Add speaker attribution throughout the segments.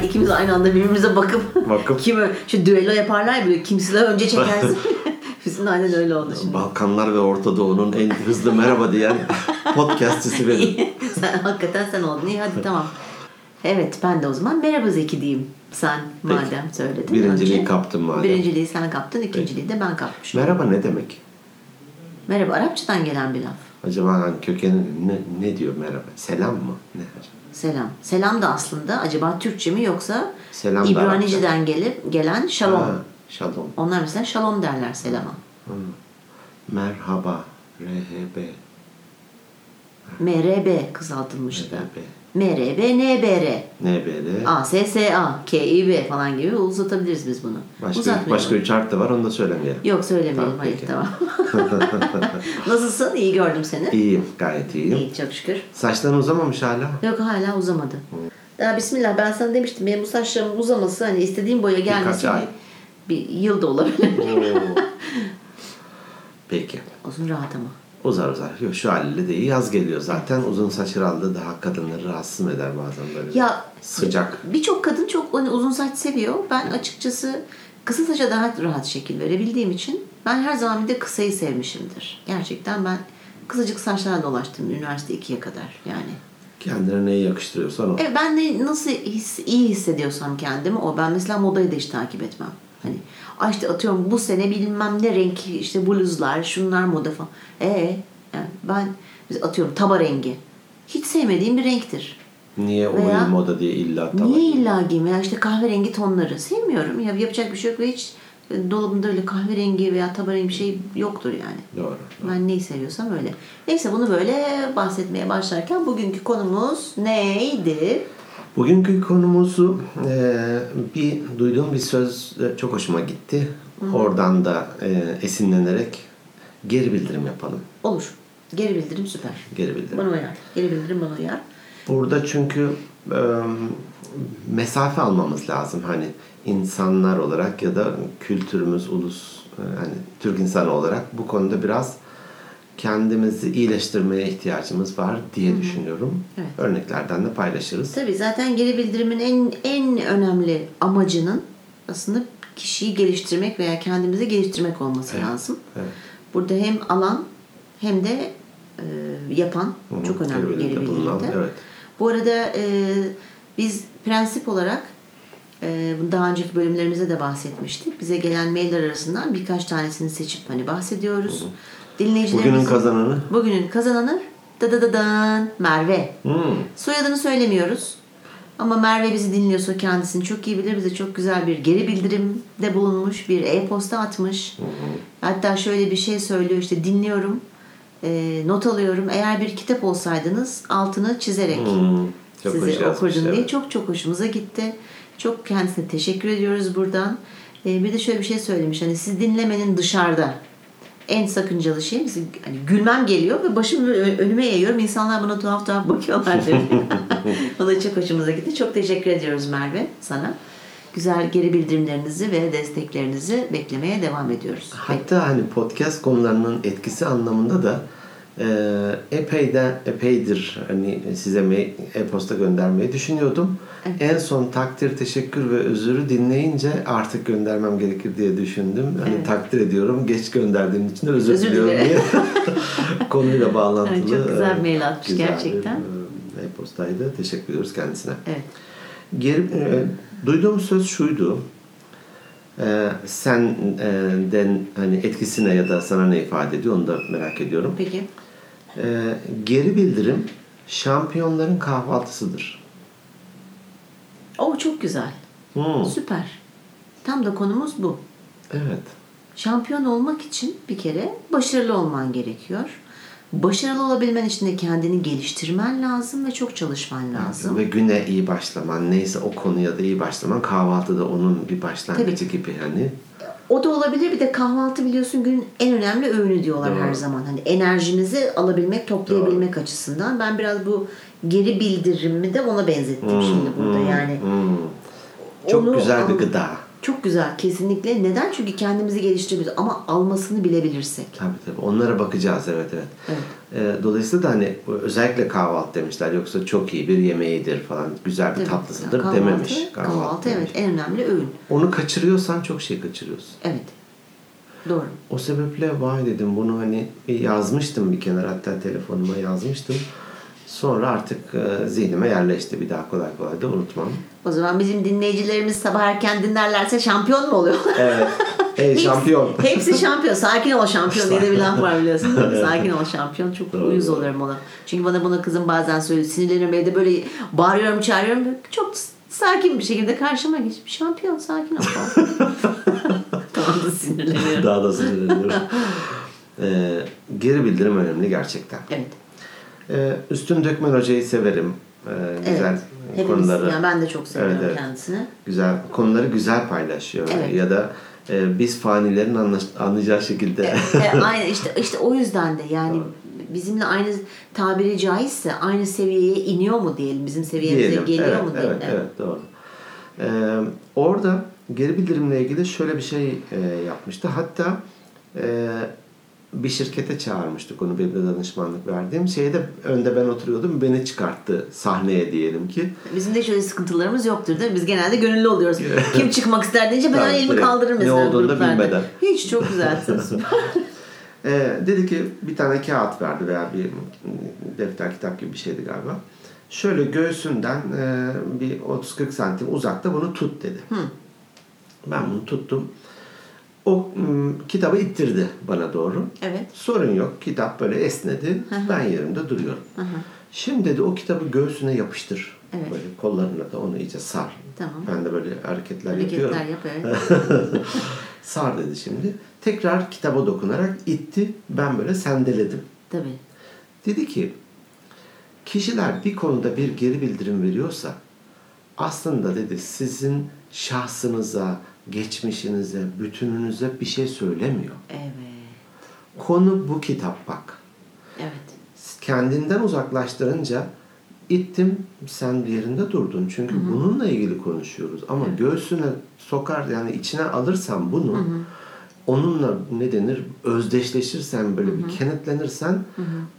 Speaker 1: Ay, ikimiz aynı anda birbirimize bakıp,
Speaker 2: Bakıp-
Speaker 1: kim şu düello yaparlar ya böyle kim silahı önce çekersin. Bizim aynen öyle oldu şimdi.
Speaker 2: Balkanlar ve Orta Doğu'nun en hızlı merhaba diyen podcastçisi benim.
Speaker 1: sen, hakikaten sen oldun. İyi hadi tamam. Evet ben de o zaman merhaba Zeki diyeyim. Sen
Speaker 2: Peki.
Speaker 1: madem söyledin.
Speaker 2: Birinciliği
Speaker 1: önce.
Speaker 2: kaptın madem.
Speaker 1: Birinciliği sen kaptın, ikinciliği de ben kapmışım.
Speaker 2: Merhaba ne demek?
Speaker 1: Merhaba Arapçadan gelen bir laf.
Speaker 2: Acaba hani kökeni ne, ne diyor merhaba? Selam mı? Ne acaba?
Speaker 1: Selam. Selam da aslında acaba Türkçe mi yoksa
Speaker 2: Selam da
Speaker 1: İbranice'den gelip gelen şalom.
Speaker 2: Ha, şalom.
Speaker 1: Onlar mesela şalom derler selama.
Speaker 2: Merhaba. RHB.
Speaker 1: MRB kısaltılmıştı.
Speaker 2: RHB.
Speaker 1: MRB, NBR,
Speaker 2: NBR.
Speaker 1: ASSA, KİB falan gibi uzatabiliriz biz bunu.
Speaker 2: Başka, başka üç harf de var onu da söylemeyelim.
Speaker 1: Yok söylemeyelim.
Speaker 2: Tamam,
Speaker 1: Hayır
Speaker 2: peki.
Speaker 1: tamam. Nasılsın? İyi gördüm seni.
Speaker 2: İyiyim. Gayet iyiyim.
Speaker 1: İyi çok şükür.
Speaker 2: Saçların uzamamış hala.
Speaker 1: Yok hala uzamadı. Daha bismillah ben sana demiştim benim bu saçlarımın uzaması hani istediğim boya gelmesi
Speaker 2: ay.
Speaker 1: bir yıl da olabilir.
Speaker 2: Peki.
Speaker 1: Uzun rahat ama.
Speaker 2: Uzar uzar. Yok, şu haliyle de iyi. Yaz geliyor zaten. Uzun saç herhalde daha kadınları rahatsız eder bazen böyle.
Speaker 1: Ya
Speaker 2: Sıcak.
Speaker 1: birçok kadın çok hani uzun saç seviyor. Ben açıkçası kısa saça daha rahat şekil verebildiğim için ben her zaman bir de kısayı sevmişimdir. Gerçekten ben kısacık saçlarla dolaştım üniversite 2'ye kadar yani.
Speaker 2: Kendine neyi yakıştırıyorsan o.
Speaker 1: Evet ben de nasıl his, iyi hissediyorsam kendimi o. Ben mesela modayı da hiç takip etmem. Hani ay işte atıyorum bu sene bilmem ne renk işte bluzlar şunlar moda falan. Ee yani ben atıyorum taba rengi. Hiç sevmediğim bir renktir.
Speaker 2: Niye o
Speaker 1: Veya-
Speaker 2: moda diye illa tava
Speaker 1: Niye illa giyeyim ya işte kahverengi tonları sevmiyorum. Ya yapacak bir şey yok ve hiç e, dolabımda öyle kahverengi veya taba rengi bir şey yoktur yani.
Speaker 2: Doğru.
Speaker 1: Ben neyi seviyorsam öyle. Neyse bunu böyle bahsetmeye başlarken bugünkü konumuz neydi?
Speaker 2: Bugünkü konumuzu e, bir duyduğum bir söz e, çok hoşuma gitti. Oradan da e, esinlenerek geri bildirim yapalım.
Speaker 1: Olur. Geri bildirim süper.
Speaker 2: Geri bildirim.
Speaker 1: Bana uyar. Geri bildirim bana uyar.
Speaker 2: Burada çünkü e, mesafe almamız lazım. Hani insanlar olarak ya da kültürümüz, ulus, e, hani Türk insanı olarak bu konuda biraz kendimizi iyileştirmeye ihtiyacımız var diye düşünüyorum.
Speaker 1: Evet.
Speaker 2: Örneklerden de paylaşırız.
Speaker 1: Tabii zaten geri bildirimin en en önemli amacının aslında kişiyi geliştirmek veya kendimizi geliştirmek olması lazım.
Speaker 2: evet.
Speaker 1: Burada hem alan hem de e, yapan
Speaker 2: Hı hı,
Speaker 1: çok önemli
Speaker 2: geri bildirimde bulunan, evet.
Speaker 1: Bu arada e, biz prensip olarak e, daha önceki bölümlerimizde de bahsetmiştik. Bize gelen mailler arasından birkaç tanesini seçip hani bahsediyoruz. Dinleyicilerimizin
Speaker 2: Bugünün kazananı
Speaker 1: Bugünün kazananı da da da dan Merve.
Speaker 2: Hmm.
Speaker 1: Soyadını söylemiyoruz. Ama Merve bizi dinliyorsa kendisini çok iyi bilir. Bize çok güzel bir geri bildirimde bulunmuş. Bir e-posta atmış. Hatta şöyle bir şey söylüyor işte dinliyorum. e, not alıyorum. Eğer bir kitap olsaydınız altını çizerek
Speaker 2: Hmm. Çok yazmış,
Speaker 1: okurdum diye
Speaker 2: evet.
Speaker 1: çok çok hoşumuza gitti. Çok kendisine teşekkür ediyoruz buradan. E, bir de şöyle bir şey söylemiş. Hani siz dinlemenin dışarıda en sakıncalı şey hani gülmem geliyor ve başımı önüme eğiyorum. İnsanlar bana tuhaf tuhaf bakıyorlar dedi. o da çok hoşumuza gitti. Çok teşekkür ediyoruz Merve sana. Güzel geri bildirimlerinizi ve desteklerinizi beklemeye devam ediyoruz.
Speaker 2: Hatta hani podcast konularının etkisi anlamında da e, epey de epeydir hani size e-posta göndermeyi düşünüyordum. En son takdir, teşekkür ve özürü dinleyince artık göndermem gerekir diye düşündüm. Hani takdir ediyorum. Geç gönderdiğim için de özür,
Speaker 1: Özür
Speaker 2: diliyorum diye. Konuyla bağlantılı.
Speaker 1: Evet, çok güzel
Speaker 2: e,
Speaker 1: mail atmış
Speaker 2: güzel
Speaker 1: gerçekten.
Speaker 2: e, E-postaydı. Teşekkür ediyoruz kendisine.
Speaker 1: Evet.
Speaker 2: Geri, e, duyduğum söz şuydu. E, senden hani etkisine ya da sana ne ifade ediyor onu da merak ediyorum.
Speaker 1: Peki.
Speaker 2: E, geri bildirim şampiyonların kahvaltısıdır.
Speaker 1: O çok güzel.
Speaker 2: Hmm,
Speaker 1: Süper. Tam da konumuz bu.
Speaker 2: evet.
Speaker 1: Şampiyon olmak için bir kere başarılı olman gerekiyor. Başarılı olabilmen için de kendini geliştirmen lazım ve çok çalışman lazım.
Speaker 2: Ve güne iyi başlaman, neyse o konuya da iyi başlaman, kahvaltıda onun bir başlangıcı gibi hani.
Speaker 1: O da olabilir. Bir de kahvaltı biliyorsun günün en önemli öğünü diyorlar
Speaker 2: Doğru.
Speaker 1: her zaman. Hani enerjimizi alabilmek, toplayabilmek açısından. Ben biraz bu geri bildirimi de ona benzettim şimdi burada. Yani
Speaker 2: Hmm. Çok güzel bir gıda.
Speaker 1: Çok güzel kesinlikle. Neden? Çünkü kendimizi geliştirebiliriz ama almasını bilebilirsek.
Speaker 2: Tabii tabii. Onlara bakacağız evet evet.
Speaker 1: Evet.
Speaker 2: Ee, dolayısıyla da hani özellikle kahvaltı demişler. Yoksa çok iyi bir yemeğidir falan. Güzel bir
Speaker 1: Tabii.
Speaker 2: tatlısıdır
Speaker 1: Kahvaltı,
Speaker 2: dememiş.
Speaker 1: Kahvaltı,
Speaker 2: demiş.
Speaker 1: evet en önemli öğün.
Speaker 2: Onu kaçırıyorsan çok şey kaçırıyorsun.
Speaker 1: Evet. Doğru.
Speaker 2: O sebeple vay dedim bunu hani bir yazmıştım bir kenara hatta telefonuma yazmıştım. Sonra artık e, zihnime yerleşti bir daha kolay kolay da unutmam.
Speaker 1: O zaman bizim dinleyicilerimiz sabah erken dinlerlerse şampiyon mu oluyor?
Speaker 2: Evet. Ey
Speaker 1: Hepsi-
Speaker 2: şampiyon.
Speaker 1: Hepsi şampiyon. Sakin ol şampiyon diye de bir laf var biliyorsun. Sakin ol şampiyon. Çok
Speaker 2: Doğru.
Speaker 1: uyuz oluyorum ona. Çünkü bana buna kızım bazen söylüyor. Sinirleniyorum evde böyle bağırıyorum çağırıyorum. Çok sakin bir şekilde karşıma geç. Şampiyon sakin ol tamam da sinirleniyorum.
Speaker 2: Daha da sinirleniyorum. Ee, geri bildirim önemli gerçekten.
Speaker 1: Evet.
Speaker 2: Ee, Üstün Dökmen Hoca'yı severim. Ee, güzel
Speaker 1: evet. Hepimiz,
Speaker 2: konuları.
Speaker 1: yani ben de çok seviyorum
Speaker 2: Evet, evet.
Speaker 1: kendisini.
Speaker 2: Güzel konuları güzel paylaşıyor.
Speaker 1: Evet.
Speaker 2: Ya da e, biz fanilerin anlaş- anlayacağı şekilde.
Speaker 1: E, aynen işte işte o yüzden de yani bizimle aynı tabiri caizse aynı seviyeye iniyor mu diyelim bizim seviyemize
Speaker 2: diyelim.
Speaker 1: geliyor
Speaker 2: evet,
Speaker 1: mu diyelim.
Speaker 2: Evet, evet, doğru. Ee, orada geri bildirimle ilgili şöyle bir şey e, yapmıştı. Hatta e, bir şirkete çağırmıştık onu benim de danışmanlık verdiğim. Şeyde önde ben oturuyordum. Beni çıkarttı sahneye diyelim ki.
Speaker 1: Bizim de şöyle sıkıntılarımız yoktur değil mi? Biz genelde gönüllü oluyoruz. Kim çıkmak ister deyince ben
Speaker 2: Tabii,
Speaker 1: elimi kaldırırım
Speaker 2: Ne
Speaker 1: mesela
Speaker 2: olduğunu da bilmeden.
Speaker 1: Hiç çok güzelsin. süper.
Speaker 2: Ee, dedi ki bir tane kağıt verdi veya bir defter kitap gibi bir şeydi galiba. Şöyle göğsünden e, bir 30-40 santim uzakta bunu tut dedi. Ben bunu tuttum. O m, kitabı ittirdi bana doğru.
Speaker 1: evet.
Speaker 2: Sorun yok. Kitap böyle esnedi. Ben yerimde duruyorum. Şimdi dedi o kitabı göğsüne yapıştır.
Speaker 1: Evet.
Speaker 2: Böyle kollarına da onu iyice sar.
Speaker 1: Tamam.
Speaker 2: Ben de böyle hareketler, yapıyorum.
Speaker 1: Hareketler yap evet.
Speaker 2: Sar dedi şimdi. Tekrar kitaba dokunarak itti. Ben böyle sendeledim.
Speaker 1: Tabii.
Speaker 2: Dedi ki kişiler bir konuda bir geri bildirim veriyorsa aslında dedi sizin şahsınıza, geçmişinize, bütününüze bir şey söylemiyor.
Speaker 1: Evet.
Speaker 2: Konu bu kitap bak.
Speaker 1: Evet.
Speaker 2: Kendinden uzaklaştırınca ittim sen bir yerinde durdun. Çünkü bununla ilgili konuşuyoruz. Ama göğsüne sokar yani içine alırsan bunu onunla ne denir özdeşleşirsen böyle bir kenetlenirsen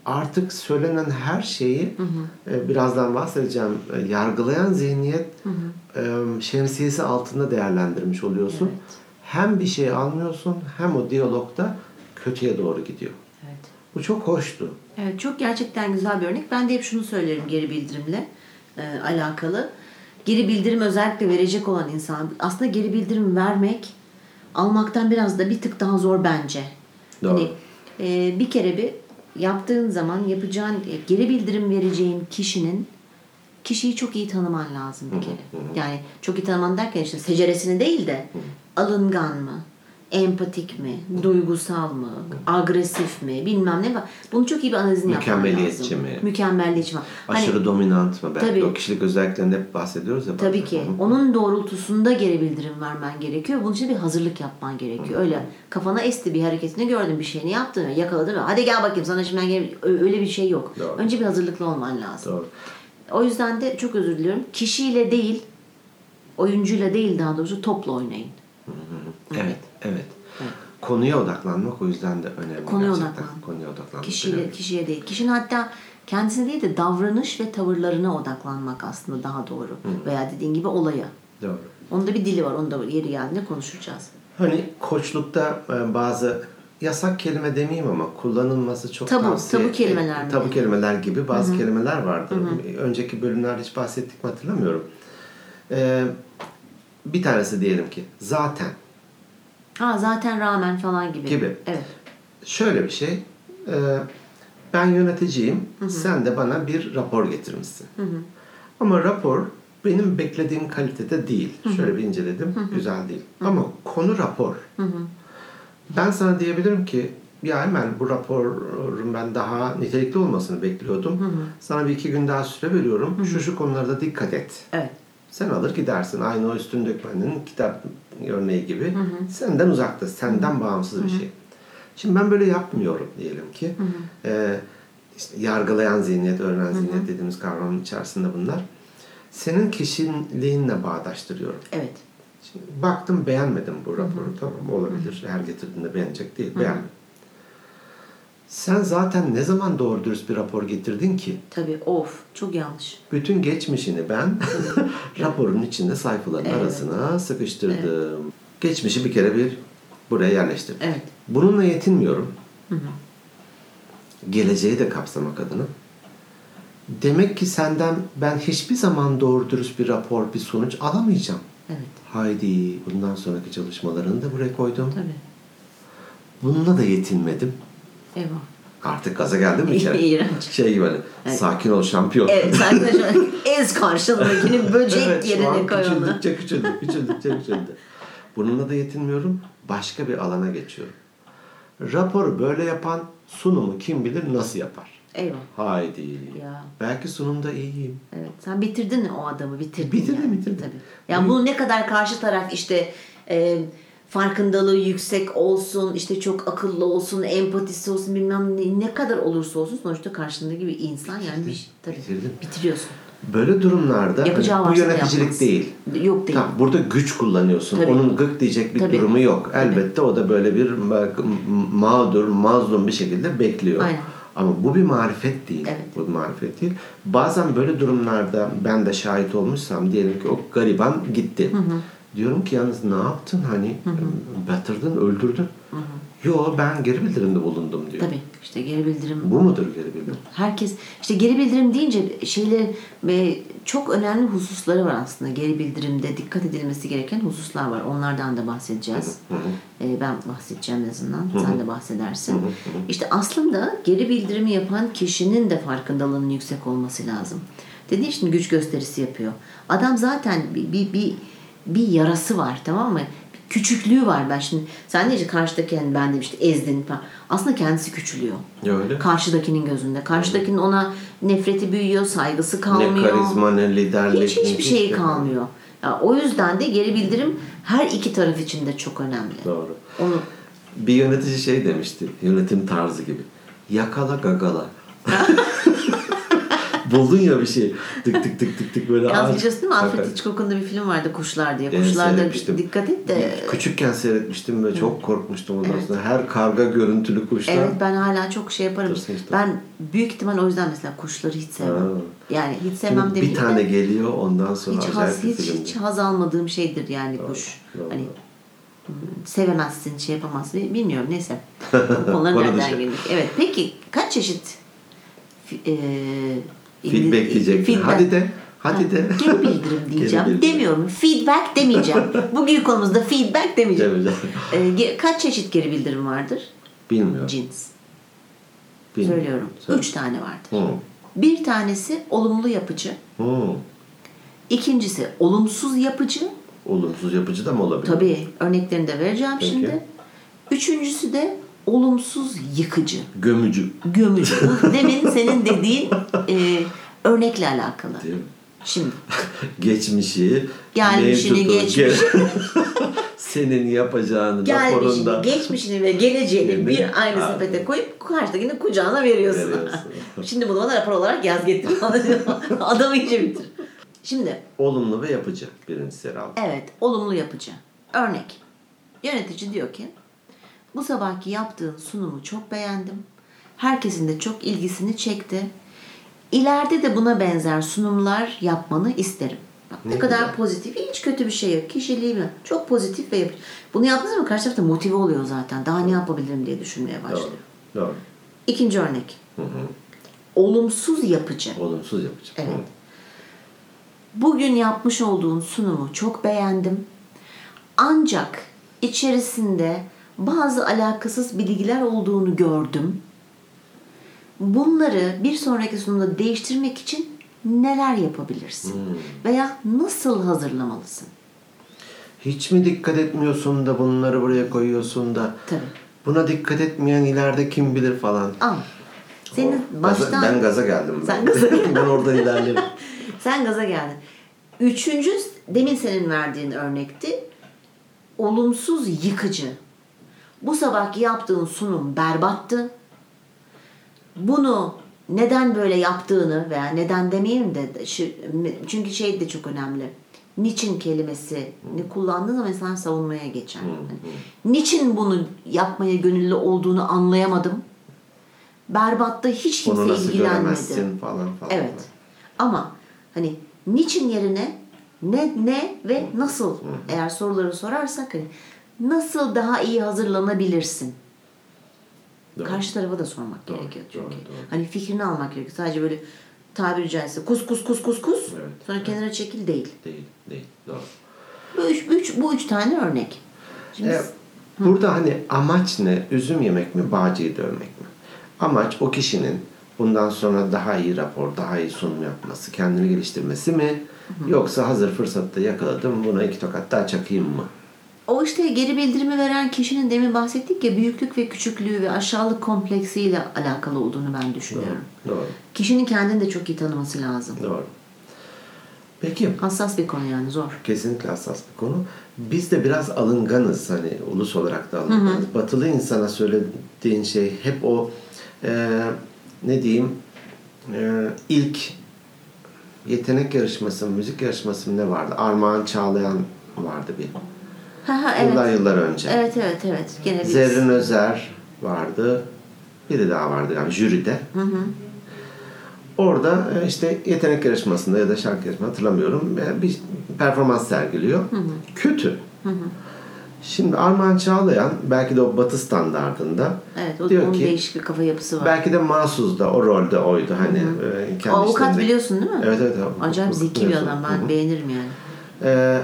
Speaker 2: artık söylenen her şeyi e, birazdan bahsedeceğim e, yargılayan zihniyet e, şemsiyesi altında değerlendirmiş oluyorsun.
Speaker 1: Evet.
Speaker 2: Hem bir şey almıyorsun hem o diyalogda kötüye doğru gidiyor.
Speaker 1: Evet.
Speaker 2: Bu çok hoştu.
Speaker 1: Evet çok gerçekten güzel bir örnek. Ben de hep şunu söylerim geri bildirimle e, alakalı. Geri bildirim özellikle verecek olan insan aslında geri bildirim vermek almaktan biraz da bir tık daha zor bence.
Speaker 2: Doğru.
Speaker 1: Hani e, bir kere bir yaptığın zaman yapacağın e, geri bildirim vereceğin kişinin kişiyi çok iyi tanıman lazım bir kere. Yani çok iyi tanıman derken işte seceresini değil de alıngan mı? Empatik mi? Duygusal mı? Agresif mi? Bilmem ne. Bunu çok iyi bir analizini yapman lazım.
Speaker 2: Mükemmeliyetçi mi?
Speaker 1: Mükemmelliyetçi mi? Hani-
Speaker 2: Aşırı dominant mı? Belki
Speaker 1: Tabii.
Speaker 2: o kişilik özelliklerini hep bahsediyoruz ya.
Speaker 1: Tabii ki.
Speaker 2: Hı.
Speaker 1: Onun doğrultusunda geri bildirim vermen gerekiyor. Bunun için bir hazırlık yapman gerekiyor. Öyle kafana esti bir hareketini gördün, bir şeyini yaptın, yakaladın. Hadi gel bakayım sana şimdi ben geri... Ö- Öyle bir şey yok.
Speaker 2: Doğru.
Speaker 1: Önce bir hazırlıklı olman lazım.
Speaker 2: Doğru.
Speaker 1: O yüzden de çok özür diliyorum. Kişiyle değil, oyuncuyla değil daha doğrusu topla oynayın.
Speaker 2: Evet, evet. Konuya odaklanmak o yüzden de önemli.
Speaker 1: Konuya
Speaker 2: gerçekten.
Speaker 1: odaklan.
Speaker 2: Konuya odaklanmak
Speaker 1: Kişiyle,
Speaker 2: önemli.
Speaker 1: kişiye değil. Kişinin hatta kendisine değil de davranış ve tavırlarına odaklanmak aslında daha doğru. Veya dediğin gibi olaya.
Speaker 2: Doğru.
Speaker 1: Onun da bir dili var. Onu da yeri geldiğinde konuşacağız.
Speaker 2: Hani koçlukta e, bazı yasak kelime demeyeyim ama kullanılması çok
Speaker 1: Tabu,
Speaker 2: tavsiye
Speaker 1: tabu kelimeler mi?
Speaker 2: Tabu kelimeler gibi bazı kelimeler vardı. Önceki bölümlerde hiç bahsettik mi hatırlamıyorum. Ee, bir tanesi diyelim ki zaten.
Speaker 1: Ha zaten rağmen falan gibi.
Speaker 2: Gibi.
Speaker 1: Evet.
Speaker 2: Şöyle bir şey. e, ben yöneticiyim. Sen de bana bir rapor getirmişsin. Ama rapor benim beklediğim kalitede değil. Şöyle bir inceledim. Güzel değil. Ama konu rapor. Ben sana diyebilirim ki ya hemen bu raporun ben daha nitelikli olmasını bekliyordum. Sana bir iki gün daha süre veriyorum. Şu şu konularda dikkat et.
Speaker 1: Evet.
Speaker 2: Sen alır gidersin. Aynı o üstün dökmenin kitap örneği gibi. Senden uzakta, senden bağımsız bir şey. Şimdi ben böyle yapmıyorum diyelim ki. Ee, işte yargılayan zihniyet, öğrenen zihniyet dediğimiz kavramın içerisinde bunlar. Senin kişiliğinle bağdaştırıyorum.
Speaker 1: Evet.
Speaker 2: Şimdi baktım beğenmedim bu raporu. Tamam olabilir. Her getirdiğinde beğenecek değil. Beğenmedim. Sen zaten ne zaman doğru dürüst bir rapor getirdin ki?
Speaker 1: Tabii of çok yanlış.
Speaker 2: Bütün geçmişini ben raporun içinde sayfaların
Speaker 1: Evet.
Speaker 2: arasına sıkıştırdım. Geçmişi bir kere bir buraya yerleştirdim.
Speaker 1: Evet.
Speaker 2: Bununla yetinmiyorum. Geleceği de kapsamak adına. Demek ki senden ben hiçbir zaman doğru dürüst bir rapor, bir sonuç alamayacağım.
Speaker 1: Evet.
Speaker 2: Haydi bundan sonraki çalışmalarını da buraya koydum.
Speaker 1: Tabii.
Speaker 2: Bununla da yetinmedim.
Speaker 1: Eyvah.
Speaker 2: Artık gaza geldim bir kere.
Speaker 1: İğrenç.
Speaker 2: Şey gibi hani
Speaker 1: Evet.
Speaker 2: sakin ol şampiyon.
Speaker 1: Evet, sen de şu- ez karşındakini böcek
Speaker 2: Evet,
Speaker 1: yerine koy onu.
Speaker 2: küçüldükçe küçüldü, küçüldükçe küçüldü. Bununla da yetinmiyorum. Başka bir alana geçiyorum. Raporu böyle yapan sunumu kim bilir nasıl yapar?
Speaker 1: Eyvah.
Speaker 2: Haydi.
Speaker 1: Ya.
Speaker 2: Belki sunumda iyiyim.
Speaker 1: Evet. Sen bitirdin o adamı. Bitirdin.
Speaker 2: Bitirdim,
Speaker 1: yani.
Speaker 2: bitirdim.
Speaker 1: Tabii. Yani bunu ne kadar karşı taraf işte e, farkındalığı yüksek olsun, işte çok akıllı olsun, empatisi olsun bilmem ne, ne kadar olursa olsun sonuçta karşındaki bir insan yani bir tabii
Speaker 2: Bitirdim.
Speaker 1: bitiriyorsun.
Speaker 2: Böyle durumlarda hani bu yöneticilik değil.
Speaker 1: Yok değil.
Speaker 2: Tamam, burada güç kullanıyorsun.
Speaker 1: Tabii.
Speaker 2: Onun gık diyecek bir
Speaker 1: Tabii.
Speaker 2: durumu yok.
Speaker 1: Tabii.
Speaker 2: Elbette o da böyle bir mağdur, mazlum bir şekilde bekliyor.
Speaker 1: Aynen.
Speaker 2: Ama bu bir marifet değil.
Speaker 1: Evet.
Speaker 2: Bu bir marifet değil. Bazen böyle durumlarda ben de şahit olmuşsam diyelim ki o gariban gitti. Diyorum ki yalnız ne yaptın hani batırdın, öldürdün. Yo ben geri bildirimde bulundum diyor.
Speaker 1: Tabii. işte geri bildirim
Speaker 2: Bu mudur geri bildirim?
Speaker 1: Herkes işte geri bildirim deyince şeyler ve çok önemli hususları var aslında. Geri bildirimde dikkat edilmesi gereken hususlar var. Onlardan da bahsedeceğiz. Ee, ben bahsedeceğim en azından. Sen de bahsedersin. İşte aslında geri bildirimi yapan kişinin de farkındalığının yüksek olması lazım. Dedi şimdi güç gösterisi yapıyor. Adam zaten bir, bir, bir, bir yarası var tamam mı? Küçüklüğü var ben şimdi. Sen işte karşıdaki yani ben de işte ezdin falan. Aslında kendisi küçülüyor.
Speaker 2: Ya öyle.
Speaker 1: Karşıdakinin gözünde. Karşıdakinin ona nefreti büyüyor, saygısı kalmıyor.
Speaker 2: Ne karizma ne liderlik.
Speaker 1: Hiç hiçbir şey kalmıyor. Ya, o yüzden de geri bildirim her iki taraf için de çok önemli.
Speaker 2: Doğru.
Speaker 1: Onu
Speaker 2: Bir yönetici şey demişti. Yönetim tarzı gibi. Yakala gagala. Buldun ya bir şey. Tık tık tık tık tık böyle
Speaker 1: Yalnız biliyorsun değil mi? Alfred. Hitchcock'un da bir film vardı Kuşlar diye.
Speaker 2: Evet,
Speaker 1: Kuşlarda
Speaker 2: seyretmiştim.
Speaker 1: dikkat et de.
Speaker 2: Küçükken seyretmiştim ve çok korkmuştum ondan sonra. Her karga görüntülü kuşlar.
Speaker 1: Evet ben hala çok şey yaparım.
Speaker 2: İşte.
Speaker 1: Ben büyük ihtimal o yüzden mesela kuşları hiç sevmem.
Speaker 2: Ha.
Speaker 1: Yani hiç
Speaker 2: Şimdi
Speaker 1: sevmem
Speaker 2: bir
Speaker 1: demeyeyim
Speaker 2: tane
Speaker 1: de
Speaker 2: geliyor ondan sonra
Speaker 1: hiç haz,
Speaker 2: bir
Speaker 1: hiç,
Speaker 2: filmdi.
Speaker 1: hiç haz almadığım şeydir yani kuş.
Speaker 2: doğru.
Speaker 1: Hani sevemezsin, şey yapamazsın. Bilmiyorum neyse.
Speaker 2: Konu
Speaker 1: nereden girdik? Evet peki kaç çeşit e,
Speaker 2: Feedback diyecektin.
Speaker 1: feedback-
Speaker 2: Hadi de. Hadi de.
Speaker 1: Geri bildirim diyeceğim.
Speaker 2: Geri bildirim.
Speaker 1: Demiyorum. Feedback demeyeceğim. Bugün konumuzda feedback demeyeceğim.
Speaker 2: Demeyeceğim.
Speaker 1: Ee, kaç çeşit geri bildirim vardır?
Speaker 2: Bilmiyorum.
Speaker 1: Cins.
Speaker 2: Bilmiyorum.
Speaker 1: Söylüyorum.
Speaker 2: Söyle.
Speaker 1: Üç tane vardır.
Speaker 2: Hı.
Speaker 1: Bir tanesi olumlu yapıcı.
Speaker 2: Hı.
Speaker 1: İkincisi olumsuz yapıcı.
Speaker 2: Olumsuz yapıcı da mı olabilir?
Speaker 1: Tabii örneklerini de vereceğim
Speaker 2: Peki.
Speaker 1: şimdi. Üçüncüsü de olumsuz yıkıcı.
Speaker 2: Gömücü.
Speaker 1: Gömücü. Bu Demin senin dediğin e, örnekle alakalı.
Speaker 2: Değil mi?
Speaker 1: Şimdi
Speaker 2: Geçmişi,
Speaker 1: Gelmişini,
Speaker 2: mevcutu,
Speaker 1: geçmiş.
Speaker 2: ge- senin yapacağını
Speaker 1: gelmişini,
Speaker 2: raporunda
Speaker 1: geçmişini ve geleceğini
Speaker 2: mi?
Speaker 1: bir aynı
Speaker 2: Ha.
Speaker 1: sepete koyup karşıdakini kucağına veriyorsun.
Speaker 2: Veriyorsun.
Speaker 1: Şimdi bunu bana rapor olarak yaz getir. Adamı iyice bitir. Şimdi
Speaker 2: olumlu ve yapıcı birinci sıra.
Speaker 1: evet olumlu yapıcı. Örnek. Yönetici diyor ki bu sabahki yaptığın sunumu çok beğendim. Herkesin de çok ilgisini çekti. İleride de buna benzer sunumlar yapmanı isterim. Bak ne,
Speaker 2: Ne
Speaker 1: kadar
Speaker 2: güzel.
Speaker 1: pozitif. Hiç kötü bir şey yok. Kişiliği mi? Çok pozitif ve yapıcı. Bunu yaptığınız zaman karşı taraf da motive oluyor zaten. Daha ne yapabilirim diye düşünmeye başlıyor.
Speaker 2: Doğru. Doğru.
Speaker 1: İkinci örnek.
Speaker 2: Hı hı.
Speaker 1: Olumsuz yapıcı.
Speaker 2: Olumsuz yapıcı.
Speaker 1: Evet.
Speaker 2: Hı.
Speaker 1: Bugün yapmış olduğun sunumu çok beğendim. Ancak içerisinde bazı alakasız bilgiler olduğunu gördüm. Bunları bir sonraki sunumda değiştirmek için neler yapabilirsin? Veya nasıl hazırlamalısın?
Speaker 2: Hiç mi dikkat etmiyorsun da bunları buraya koyuyorsun da
Speaker 1: Tabii.
Speaker 2: buna dikkat etmeyen ileride kim bilir falan.
Speaker 1: Al. Senin
Speaker 2: O-
Speaker 1: baştan
Speaker 2: gaza, ben gaza geldim. Ben.
Speaker 1: Sen gaza geldin.
Speaker 2: ben oradan ilerlerim.
Speaker 1: Sen gaza geldin. Üçüncü, demin senin verdiğin örnekti. Olumsuz yıkıcı. Bu sabahki yaptığın sunum berbattı. Bunu neden böyle yaptığını veya neden demeyelim de çünkü şey de çok önemli. niçin kelimesini kullandığın zaman insan savunmaya geçer. Hani, niçin bunu yapmaya gönüllü olduğunu anlayamadım. Berbatta hiç kimse
Speaker 2: nasıl
Speaker 1: ilgilenmedi.
Speaker 2: falan falan.
Speaker 1: Evet. Ama hani niçin yerine ne ne ve nasıl eğer soruları sorarsak hani nasıl daha iyi hazırlanabilirsin?
Speaker 2: Doğru.
Speaker 1: Karşı tarafa da sormak
Speaker 2: Doğru,
Speaker 1: gerekiyor çünkü.
Speaker 2: doğru, doğru.
Speaker 1: Hani fikrini almak gerekiyor. Sadece böyle tabiri caizse kus kus kus kus kus
Speaker 2: Evet,
Speaker 1: sonra kenara çekil değil.
Speaker 2: Değil, değil. Doğru.
Speaker 1: Bu üç, üç, bu üç tane örnek. Şimdi
Speaker 2: E, burada hani amaç ne? Üzüm yemek mi, bağcıyı dövmek mi? Amaç o kişinin bundan sonra daha iyi rapor, daha iyi sunum yapması, kendini geliştirmesi mi? Yoksa hazır fırsatta yakaladım buna iki tokat daha çakayım mı?
Speaker 1: O işte geri bildirimi veren kişinin demin bahsettik ya büyüklük ve küçüklüğü ve aşağılık kompleksiyle alakalı olduğunu ben düşünüyorum.
Speaker 2: Doğru.
Speaker 1: Kişinin kendini de çok iyi tanıması lazım.
Speaker 2: Doğru. Peki
Speaker 1: Hassas bir konu yani zor.
Speaker 2: kesinlikle hassas bir konu. Biz de biraz alınganız hani ulus olarak da alınganız. Batılı insana söylediğin şey hep o e, ne diyeyim e, ilk yetenek yarışması, müzik yarışması ne vardı? Armağan Çağlayan vardı bir.
Speaker 1: Evet.
Speaker 2: Yıllar yıllar önce.
Speaker 1: Evet evet evet. Gene bir
Speaker 2: Zerrin Özer vardı. Biri daha vardı yani jüride. Orada e, işte yetenek yarışmasında ya da şarkı yarışmasında hatırlamıyorum e, bir performans sergiliyor. Kötü. Şimdi Armağan Çağlayan belki de o batı standartında
Speaker 1: Evet, o,
Speaker 2: diyor
Speaker 1: onun
Speaker 2: ki
Speaker 1: değişik bir kafa yapısı var.
Speaker 2: belki de mahsus da o rolde oydu hani e,
Speaker 1: o
Speaker 2: kendi
Speaker 1: avukat
Speaker 2: işlerinde-
Speaker 1: biliyorsun değil mi?
Speaker 2: Evet evet. avukat-
Speaker 1: Acayip zeki bir adam.
Speaker 2: Hı
Speaker 1: Ben
Speaker 2: hı.
Speaker 1: beğenirim yani.
Speaker 2: Ee,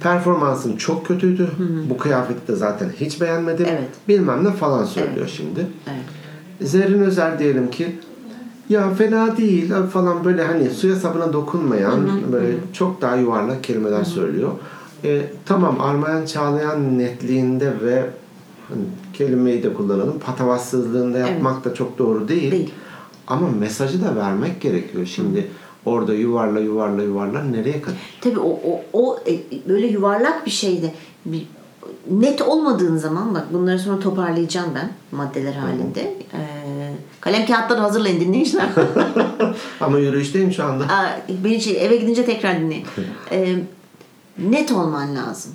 Speaker 2: performansın çok kötüydü. Bu kıyafeti de zaten hiç beğenmedim.
Speaker 1: Evet.
Speaker 2: Bilmem ne falan söylüyor şimdi.
Speaker 1: Evet.
Speaker 2: Zerrin Özer diyelim ki ya fena değil falan böyle hani suya sabuna dokunmayan böyle çok daha yuvarlak kelimeler söylüyor. Ee, tamam Armağan Çağlayan netliğinde ve hani kelimeyi de kullanalım patavatsızlığında yapmak da çok doğru değil.
Speaker 1: Değil.
Speaker 2: Ama mesajı da vermek gerekiyor. Şimdi orada yuvarla yuvarla yuvarla nereye kadar?
Speaker 1: Tabii o, o, o e, böyle yuvarlak bir şeyde bir, net olmadığın zaman bak bunları sonra toparlayacağım ben maddeler halinde. Ee, kalem kağıtları hazırlayın dinleyiciler.
Speaker 2: Ama yürüyüşteyim şu anda.
Speaker 1: Aa, beni şey, eve gidince tekrar dinleyin. Ee, net olman lazım.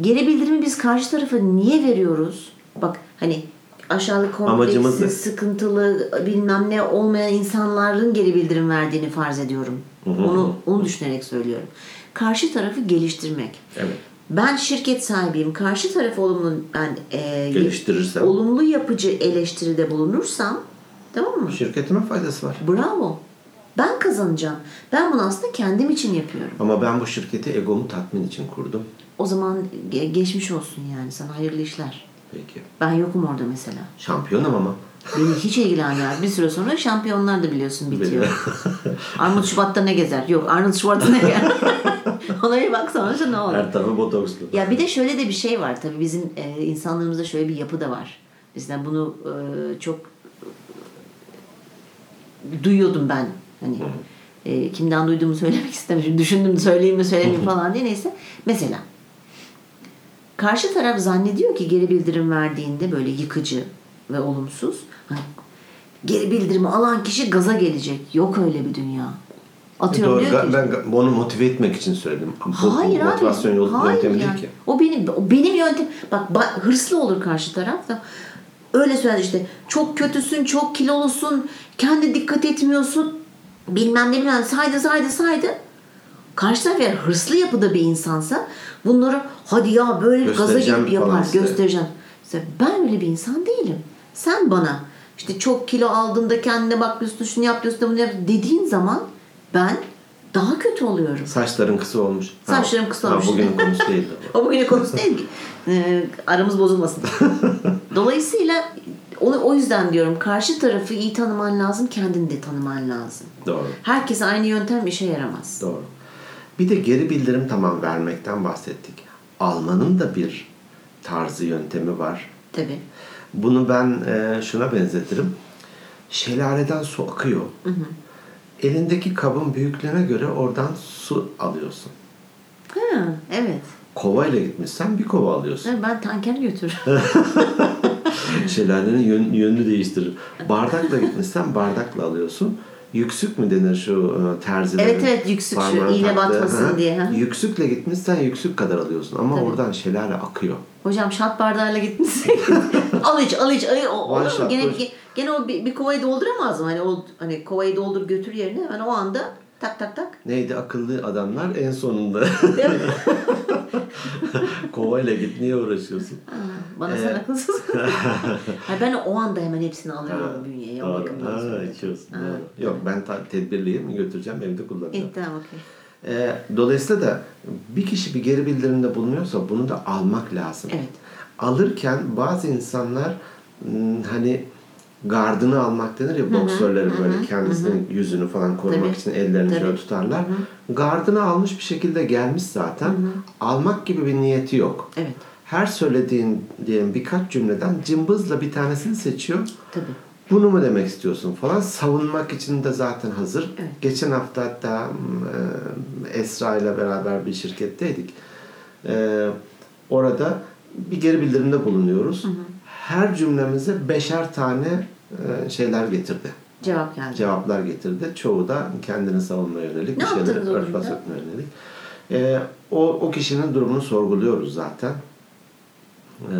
Speaker 1: Geri bildirimi biz karşı tarafa niye veriyoruz? Bak hani aşağılık
Speaker 2: Amacımız
Speaker 1: kompleksi,
Speaker 2: ne?
Speaker 1: sıkıntılı bilmem ne olmayan insanların geri bildirim verdiğini farz ediyorum. Onu onu düşünerek söylüyorum. Karşı tarafı geliştirmek.
Speaker 2: Evet.
Speaker 1: Ben şirket sahibiyim. Karşı taraf olumlu ben e,
Speaker 2: Geliştirirsem.
Speaker 1: olumlu yapıcı eleştiride bulunursam tamam mı?
Speaker 2: Şirketime faydası var.
Speaker 1: Bravo. Ben kazanacağım. Ben bunu aslında kendim için yapıyorum.
Speaker 2: Ama ben bu şirketi egomu tatmin için kurdum.
Speaker 1: O zaman ge- geçmiş olsun yani sana hayırlı işler.
Speaker 2: Peki.
Speaker 1: Ben yokum orada mesela.
Speaker 2: Şampiyonum ama.
Speaker 1: Beni hiç ilgilenmez. Bir süre sonra şampiyonlar da biliyorsun bitiyor. Arnold Şubat'ta ne gezer? Yok Arnold Şubat'ta ne gezer? Ona bir bak sonra ne olur?
Speaker 2: Her tarafı botokslu.
Speaker 1: Ya bir de şöyle de bir şey var tabii bizim e, insanlarımızda şöyle bir yapı da var. Bizden bunu e, çok e, duyuyordum ben. Hani e, kimden duyduğumu söylemek istemiyorum. Düşündüm söyleyeyim mi söyleyeyim mi falan diye neyse. Mesela karşı taraf zannediyor ki geri bildirim verdiğinde böyle yıkıcı ve olumsuz. Hani geri bildirimi alan kişi gaza gelecek. Yok öyle bir dünya. Atıyorum
Speaker 2: Doğru.
Speaker 1: diyor ki,
Speaker 2: Ben onu motive etmek için söyledim.
Speaker 1: Hayır
Speaker 2: bu
Speaker 1: abi.
Speaker 2: motivasyon yol,
Speaker 1: Hayır
Speaker 2: yöntemi
Speaker 1: yani.
Speaker 2: değil ki.
Speaker 1: O benim o benim yöntem. Bak ba- hırslı olur karşı taraf da. Öyle söyler işte. Çok kötüsün, çok kilolusun, kendi dikkat etmiyorsun. Bilmem ne bilmem saydı saydı saydı. Karşı taraf eğer hırslı yapıda bir insansa bunları hadi ya böyle gaza
Speaker 2: Göstereceğim
Speaker 1: gelip yapar,
Speaker 2: size.
Speaker 1: göstereceğim. Mesela ben öyle bir insan değilim. Sen bana işte çok kilo aldığında kendine bakmıyorsun, şunu yapıyorsun, bunu yapıyorsun dediğin zaman ben daha kötü oluyorum.
Speaker 2: Saçların kısa olmuş. Ha,
Speaker 1: Saçlarım kısa
Speaker 2: ha,
Speaker 1: olmuş.
Speaker 2: Bugünün konusu değildi. bu.
Speaker 1: O bugünün konusu değil ki. Ee, aramız bozulmasın. Dolayısıyla onu, o yüzden diyorum karşı tarafı iyi tanıman lazım, kendini de tanıman lazım.
Speaker 2: Doğru.
Speaker 1: Herkes aynı yöntem işe yaramaz.
Speaker 2: Doğru. Bir de geri bildirim tamam vermekten bahsettik. Almanın da bir tarzı yöntemi var.
Speaker 1: Tabii.
Speaker 2: Bunu ben e, şuna benzetirim. Şelaleden su akıyor. Elindeki kabın büyüklüğüne göre oradan su alıyorsun.
Speaker 1: Ha, evet.
Speaker 2: Kova ile gitmişsen bir kova alıyorsun.
Speaker 1: Ben tanker götürürüm.
Speaker 2: Şelalenin yön, yönünü değiştirir. Bardakla gitmişsen bardakla alıyorsun. Yüksük mü denir şu e, terzilerin?
Speaker 1: Evet, evet, yüksük şu, iğne batmasın
Speaker 2: ha.
Speaker 1: diye, ha.
Speaker 2: Yüksükle gitmişsen yüksük kadar alıyorsun ama
Speaker 1: Tabii.
Speaker 2: oradan şelale akıyor.
Speaker 1: Hocam şat bardağıyla gitmişsin. al iç al iç. Ay, olur mu? Gene, gene o bir, bir kovayı dolduramaz mı? Hani o hani kovayı doldur götür yerine hemen o anda tak tak tak.
Speaker 2: Neydi akıllı adamlar en sonunda. Kovayla git niye uğraşıyorsun?
Speaker 1: Bana sen akılsız. Ben o anda hemen hepsini alıyorum bünyeye. O
Speaker 2: Doğru. Ha, içiyorsun.
Speaker 1: Ha,
Speaker 2: Doğru. Yok ben ta- tedbirliyim götüreceğim evde kullanacağım.
Speaker 1: İyi tamam okey.
Speaker 2: Ee, dolayısıyla da bir kişi bir geri bildirimde bulunuyorsa bunu da almak lazım.
Speaker 1: Evet.
Speaker 2: Alırken bazı insanlar hmm, hani gardını almak denir ya boksörlerin böyle kendisinin yüzünü falan korumak
Speaker 1: Tabii.
Speaker 2: için ellerini
Speaker 1: Tabii.
Speaker 2: şöyle tutarlar. Gardını almış bir şekilde gelmiş zaten. Almak gibi bir niyeti yok.
Speaker 1: Evet.
Speaker 2: Her söylediğin diyelim birkaç cümleden cımbızla bir tanesini seçiyor.
Speaker 1: Tabii.
Speaker 2: Bunu mu demek istiyorsun falan savunmak için de zaten hazır.
Speaker 1: Evet.
Speaker 2: Geçen hafta hatta e, Esra ile beraber bir şirketteydik. E, orada bir geri bildirimde bulunuyoruz. Her cümlemize beşer tane e, şeyler getirdi.
Speaker 1: Cevap geldi.
Speaker 2: Cevaplar getirdi. Çoğu da kendini savunmaya yönelik.
Speaker 1: Ne
Speaker 2: bir şeyleri örtbas etmeye yönelik. E, o, o kişinin durumunu sorguluyoruz zaten. E,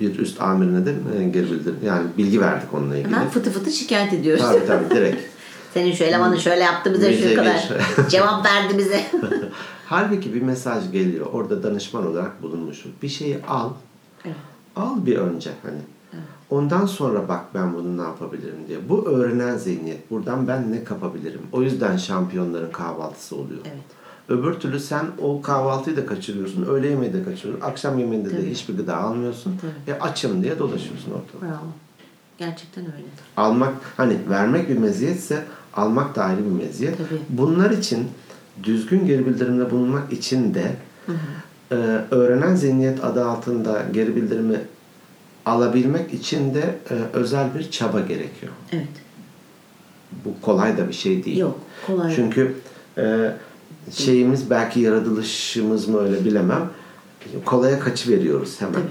Speaker 2: bir üst amirine de e, geri bildirim. Yani bilgi verdik onunla ilgili.
Speaker 1: Hemen fıtı fıtı şikayet ediyoruz.
Speaker 2: Tabii tabii direkt.
Speaker 1: Senin şu elemanın şöyle yaptı bize şu kadar. Cevap verdi bize.
Speaker 2: Halbuki bir mesaj geliyor. Orada danışman olarak bulunmuşum. Bir şeyi al.
Speaker 1: Evet.
Speaker 2: Al bir önce hani. Ondan sonra bak ben bunu ne yapabilirim diye. Bu öğrenen zihniyet. Buradan ben ne kapabilirim? O yüzden şampiyonların kahvaltısı oluyor.
Speaker 1: Evet.
Speaker 2: Öbür türlü sen o kahvaltıyı da kaçırıyorsun. Öğle yemeği de kaçırıyorsun. Akşam yemeğinde de
Speaker 1: Tabii.
Speaker 2: hiçbir gıda almıyorsun.
Speaker 1: Tabii.
Speaker 2: E açım diye dolaşıyorsun ortada.
Speaker 1: Bravo. Gerçekten öyle.
Speaker 2: almak hani vermek bir meziyetse almak da ayrı bir meziyet.
Speaker 1: Tabii.
Speaker 2: Bunlar için düzgün geri bildirimde bulunmak için de e, öğrenen zihniyet adı altında geri bildirimi alabilmek için de e, özel bir çaba gerekiyor.
Speaker 1: Evet.
Speaker 2: Bu kolay da bir şey değil.
Speaker 1: Yok, kolay.
Speaker 2: Çünkü e, şeyimiz belki yaratılışımız mı öyle bilemem. Kolaya kaçı veriyoruz hemen.
Speaker 1: Tabii.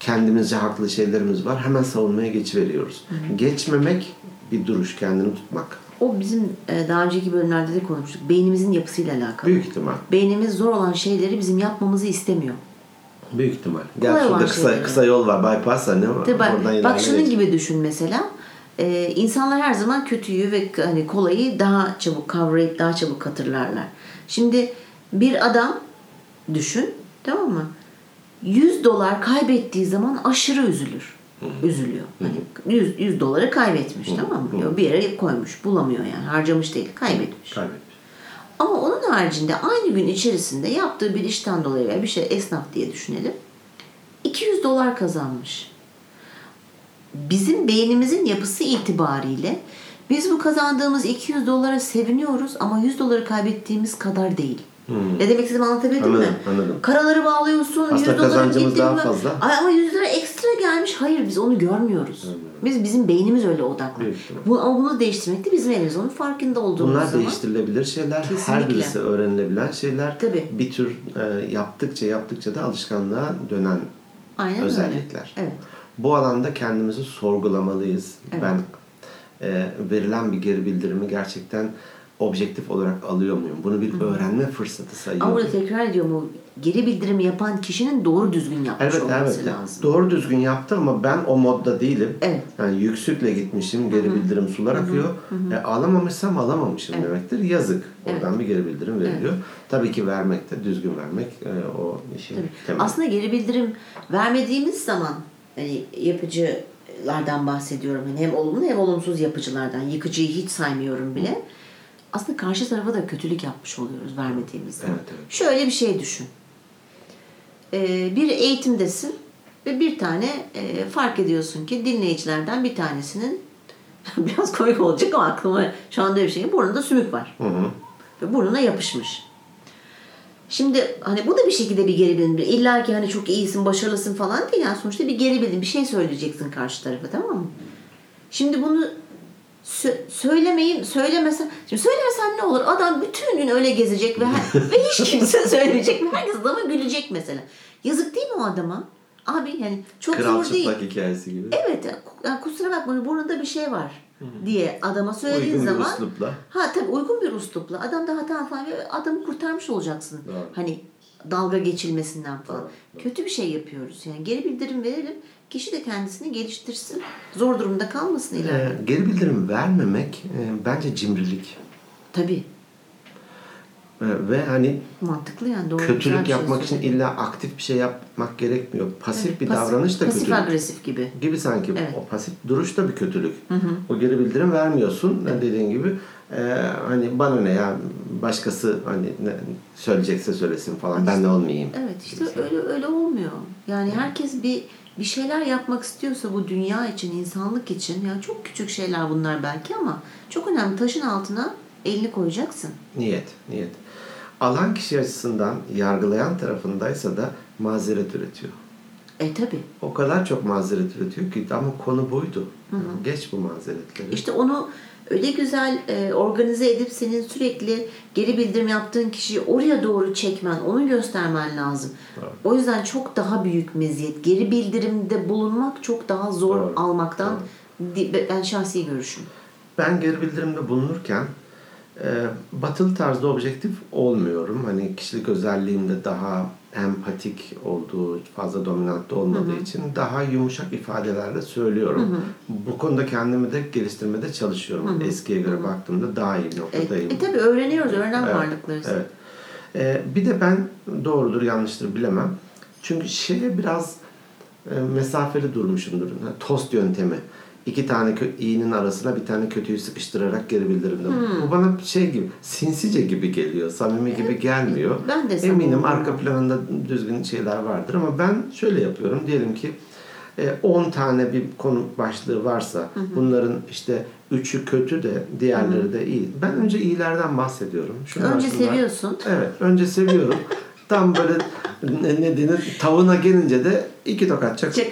Speaker 2: Kendimizce haklı şeylerimiz var. Hemen savunmaya geçiveriyoruz. Geçmemek bir duruş, kendini tutmak.
Speaker 1: O bizim e, daha önceki bölümlerde de konuştuk. Beynimizin yapısıyla alakalı.
Speaker 2: Büyük ihtimal.
Speaker 1: Beynimiz zor olan şeyleri bizim yapmamızı istemiyor.
Speaker 2: Büyük ihtimal.
Speaker 1: Kolay olan
Speaker 2: şurada kısa,
Speaker 1: şeyleri.
Speaker 2: kısa yol var. Bypass hani
Speaker 1: Tabii bak,
Speaker 2: oradan
Speaker 1: bak şunun gibi düşün mesela. Ee, insanlar her zaman kötüyü ve hani kolayı daha çabuk kavrayıp daha çabuk hatırlarlar. Şimdi bir adam düşün tamam mı? 100 dolar kaybettiği zaman aşırı üzülür. Üzülüyor. Hani 100, 100 doları kaybetmiş tamam mı? Ya Bir yere koymuş. Bulamıyor yani. Harcamış değil. Kaybetmiş.
Speaker 2: Kaybetmiş.
Speaker 1: Ama onun haricinde aynı gün içerisinde yaptığı bir işten dolayı veya bir şey esnaf diye düşünelim. 200 dolar kazanmış. Bizim beynimizin yapısı itibariyle biz bu kazandığımız 200 dolara seviniyoruz ama 100 doları kaybettiğimiz kadar değil. Ne demek istediğimi anlatabildim mi?
Speaker 2: Anladım, anladım.
Speaker 1: Karaları bağlıyorsun,
Speaker 2: Aslında
Speaker 1: 100 doları
Speaker 2: kazancımız daha
Speaker 1: mi?
Speaker 2: fazla.
Speaker 1: Ay ama 100 lira ekstra gelmiş. Hayır biz onu görmüyoruz. Biz bizim beynimiz öyle odaklı. Bu, ama bunu değiştirmek de bizim elimiz. Onun farkında olduğumuz
Speaker 2: Bunlar
Speaker 1: zaman.
Speaker 2: değiştirilebilir şeyler. Her
Speaker 1: Kesinlikle.
Speaker 2: birisi öğrenilebilen şeyler.
Speaker 1: Tabii.
Speaker 2: Bir tür e, yaptıkça yaptıkça da alışkanlığa dönen
Speaker 1: Aynen öyle.
Speaker 2: özellikler.
Speaker 1: Evet.
Speaker 2: Bu alanda kendimizi sorgulamalıyız.
Speaker 1: Evet.
Speaker 2: Ben e, verilen bir geri bildirimi gerçekten objektif olarak alıyor muyum? Bunu bir öğrenme fırsatı sayıyor
Speaker 1: Ama burada tekrar ediyorum o geri bildirimi yapan kişinin doğru düzgün yapmış
Speaker 2: Evet
Speaker 1: olması
Speaker 2: evet.
Speaker 1: lazım.
Speaker 2: Doğru düzgün yaptı ama ben o modda değilim.
Speaker 1: Evet.
Speaker 2: Yani yüksükle gitmişim, geri bildirim sular akıyor. E, alamamışsam alamamışım demektir. Yazık. Oradan bir geri bildirim veriliyor. Tabii ki vermek de, düzgün vermek e, o işin
Speaker 1: Tabii.
Speaker 2: temeli.
Speaker 1: Aslında geri bildirim vermediğimiz zaman hani yapıcılardan bahsediyorum. Hani hem olumlu hem olumsuz yapıcılardan. Yıkıcıyı hiç saymıyorum bile. Aslında karşı tarafa da kötülük yapmış oluyoruz vermediğimiz zaman.
Speaker 2: Evet, evet.
Speaker 1: Şöyle bir şey düşün. Ee, bir eğitimdesin ve bir tane e, fark ediyorsun ki dinleyicilerden bir tanesinin biraz komik olacak ama aklıma şu anda bir şey burnunda sümük var.
Speaker 2: Hı hı.
Speaker 1: Ve burnuna yapışmış. Şimdi hani bu da bir şekilde bir geri bildirim. İlla ki hani çok iyisin, başarılısın falan değil. Yani sonuçta bir geri bildirim. Bir şey söyleyeceksin karşı tarafa tamam mı? Şimdi bunu sö- söylemeyin, söylemesen. Şimdi söylemesen ne olur? Adam bütün gün öyle gezecek ve, ve hiç kimse söylemeyecek. Ve herkes adama gülecek mesela. Yazık değil mi o adama? Abi yani çok
Speaker 2: Kral
Speaker 1: zor değil.
Speaker 2: hikayesi gibi.
Speaker 1: Evet. ya kusura bakma burnunda bir şey var. diye adama söylediğin
Speaker 2: Uygun bir
Speaker 1: zaman
Speaker 2: üslupla.
Speaker 1: ha tabii uygun bir üslupla adam da hata falan adamı kurtarmış olacaksın.
Speaker 2: Doğru.
Speaker 1: Hani dalga geçilmesinden falan.
Speaker 2: Doğru, doğru.
Speaker 1: Kötü bir şey yapıyoruz. Yani geri bildirim verelim. Kişi de kendisini geliştirsin. Zor durumda kalmasın ileride.
Speaker 2: Ee, geri bildirim vermemek e, bence cimrilik.
Speaker 1: Tabii.
Speaker 2: Ee, ve hani
Speaker 1: Mantıklı yani doğru.
Speaker 2: kötülük
Speaker 1: şey
Speaker 2: yapmak için
Speaker 1: söyledin.
Speaker 2: illa aktif bir şey yapmak gerekmiyor. Pasif
Speaker 1: Evet,
Speaker 2: bir
Speaker 1: pasif-
Speaker 2: davranış da
Speaker 1: pasif
Speaker 2: kötülük.
Speaker 1: agresif gibi.
Speaker 2: gibi sanki
Speaker 1: Evet.
Speaker 2: o pasif duruş da bir kötülük. O geri bildirim vermiyorsun dediğin gibi. Ee, hani bana ne ya başkası hani ne, söyleyecekse söylesin falan ben de olmayayım.
Speaker 1: Evet işte öyle öyle olmuyor. Yani herkes bir bir şeyler yapmak istiyorsa bu dünya için, insanlık için yani çok küçük şeyler bunlar belki ama çok önemli. Taşın altına elini koyacaksın.
Speaker 2: Niyet, niyet. Alan kişi açısından yargılayan tarafındaysa da mazeret üretiyor.
Speaker 1: E tabi.
Speaker 2: O kadar çok mazeret üretiyor ki ama konu buydu. Geç bu mazeretleri.
Speaker 1: İşte onu öyle güzel e, organize edip senin sürekli geri bildirim yaptığın kişiyi oraya doğru çekmen, onu göstermen lazım.
Speaker 2: Doğru.
Speaker 1: O yüzden çok daha büyük meziyet. Geri bildirimde bulunmak çok daha zor
Speaker 2: Doğru.
Speaker 1: almaktan di- ben şahsi görüşüm.
Speaker 2: Ben geri bildirimde bulunurken e, batılı tarzda objektif olmuyorum. Hani kişilik özelliğimde daha empatik olduğu, fazla dominant olmadığı için daha yumuşak ifadelerle söylüyorum. Bu konuda kendimi de geliştirmede çalışıyorum. Eskiye göre baktığımda daha iyi bir
Speaker 1: E,
Speaker 2: noktadayım.
Speaker 1: e tabi öğreniyoruz, öğrenen
Speaker 2: Evet,
Speaker 1: varlıklarız.
Speaker 2: Evet. Ee, bir de ben doğrudur yanlıştır bilemem. Çünkü şeye biraz e, mesafeli durmuşumdur. Ha, Tost yöntemi. İki tane iyinin arasına bir tane kötüyü sıkıştırarak geri bildirimde.
Speaker 1: Hmm.
Speaker 2: Bu bana şey gibi, sinsice gibi geliyor. Samimi gibi gelmiyor.
Speaker 1: Ben de
Speaker 2: Eminim arka planında düzgün şeyler vardır ama ben şöyle yapıyorum. Diyelim ki e, 10 tane bir konu başlığı varsa bunların işte üçü kötü de diğerleri de iyi. Ben önce iyilerden bahsediyorum. Şunlar,
Speaker 1: Önce
Speaker 2: şunlar.
Speaker 1: seviyorsun.
Speaker 2: Evet, önce seviyorum. Tam böyle ne, ne denir tavına gelince de iki tokat çak.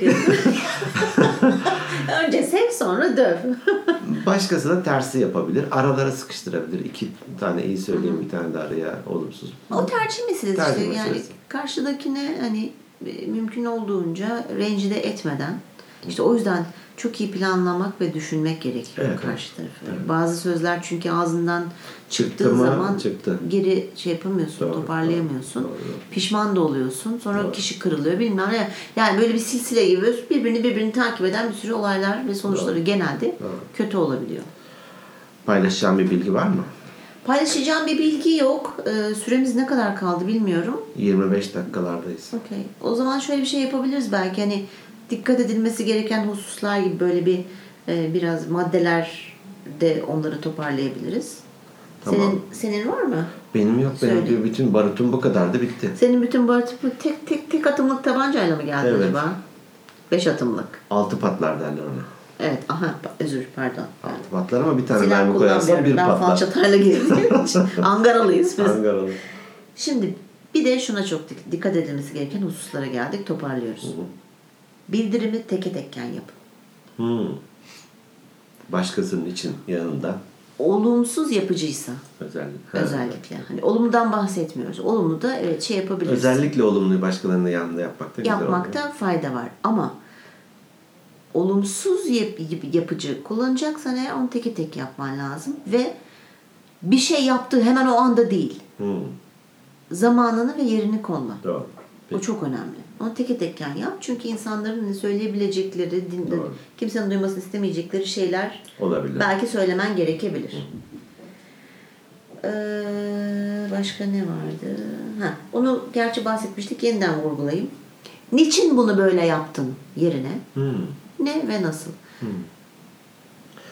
Speaker 1: Önce sev sonra döv.
Speaker 2: Başkası da tersi yapabilir. Aralara sıkıştırabilir. İki tane iyi söyleyeyim, bir tane de araya olumsuz.
Speaker 1: O tercih meselesi
Speaker 2: Tercih.
Speaker 1: Yani karşıdakine hani e, mümkün olduğunca rencide etmeden işte o yüzden çok iyi planlamak ve düşünmek gerekiyor
Speaker 2: Evet,
Speaker 1: karşı tarafı. Bazı sözler çünkü ağzından çıktığı
Speaker 2: Çıktı mı,
Speaker 1: zaman
Speaker 2: çıktı.
Speaker 1: geri şey yapamıyorsun,
Speaker 2: Doğru,
Speaker 1: toparlayamıyorsun.
Speaker 2: doğru, doğru.
Speaker 1: Pişman da oluyorsun. Sonra
Speaker 2: Doğru.
Speaker 1: kişi kırılıyor bilmem ne. Yani böyle bir silsile gibi birbirini birbirini takip eden bir sürü olaylar ve sonuçları genelde
Speaker 2: Doğru.
Speaker 1: kötü olabiliyor.
Speaker 2: Paylaşacağım bir bilgi var mı?
Speaker 1: Paylaşacağım bir bilgi yok. Ee, süremiz ne kadar kaldı bilmiyorum.
Speaker 2: 25 dakikalardayız.
Speaker 1: Okey. O zaman şöyle bir şey yapabiliriz belki hani dikkat edilmesi gereken hususlar gibi böyle bir e, biraz maddeler de onları toparlayabiliriz.
Speaker 2: Tamam.
Speaker 1: Senin senin var mı?
Speaker 2: Benim yok. Benim
Speaker 1: Söyle.
Speaker 2: bir bütün barutum bu kadardı bitti.
Speaker 1: Senin bütün artık tek tek tek atımlık tabancayla mı geldi
Speaker 2: Evet.
Speaker 1: acaba? Beş atımlık.
Speaker 2: Altı patlar derler ona.
Speaker 1: Evet. Aha özür pardon.
Speaker 2: Altı patlar ama bir tane
Speaker 1: Silah
Speaker 2: mermi koyarsan bir
Speaker 1: Ben
Speaker 2: patlar.
Speaker 1: falçatayla gezdiğim için Angaralıyız biz.
Speaker 2: Angaralı.
Speaker 1: Şimdi bir de şuna çok dik- dikkat edilmesi gereken hususlara geldik. Toparlıyoruz. Bildirimi teke tekken yapın.
Speaker 2: Hmm. Başkasının için yanında
Speaker 1: olumsuz yapıcıysa
Speaker 2: özellikle.
Speaker 1: özellikle. Hani olumludan bahsetmiyoruz. Olumlu da evet şey yapabiliriz.
Speaker 2: Özellikle olumluyu başkalarının yanında yapmakta güzel oluyor.
Speaker 1: Yapmakta fayda var. Ama olumsuz yap- yap- yapıcı kullanacaksan eğer onu teke tek yapman lazım ve bir şey yaptığı hemen o anda değil.
Speaker 2: Hmm.
Speaker 1: Zamanını ve yerini kolla.
Speaker 2: Doğru.
Speaker 1: O çok önemli. Onu teke tekken yap. Çünkü insanların söyleyebilecekleri, din-
Speaker 2: Doğru.
Speaker 1: kimsenin duymasını istemeyecekleri şeyler
Speaker 2: Olabilir.
Speaker 1: belki söylemen gerekebilir. Ee, başka ne vardı? Ha, onu gerçi bahsetmiştik. Yeniden vurgulayayım. Niçin bunu böyle yaptın yerine?
Speaker 2: Hmm.
Speaker 1: Ne ve nasıl?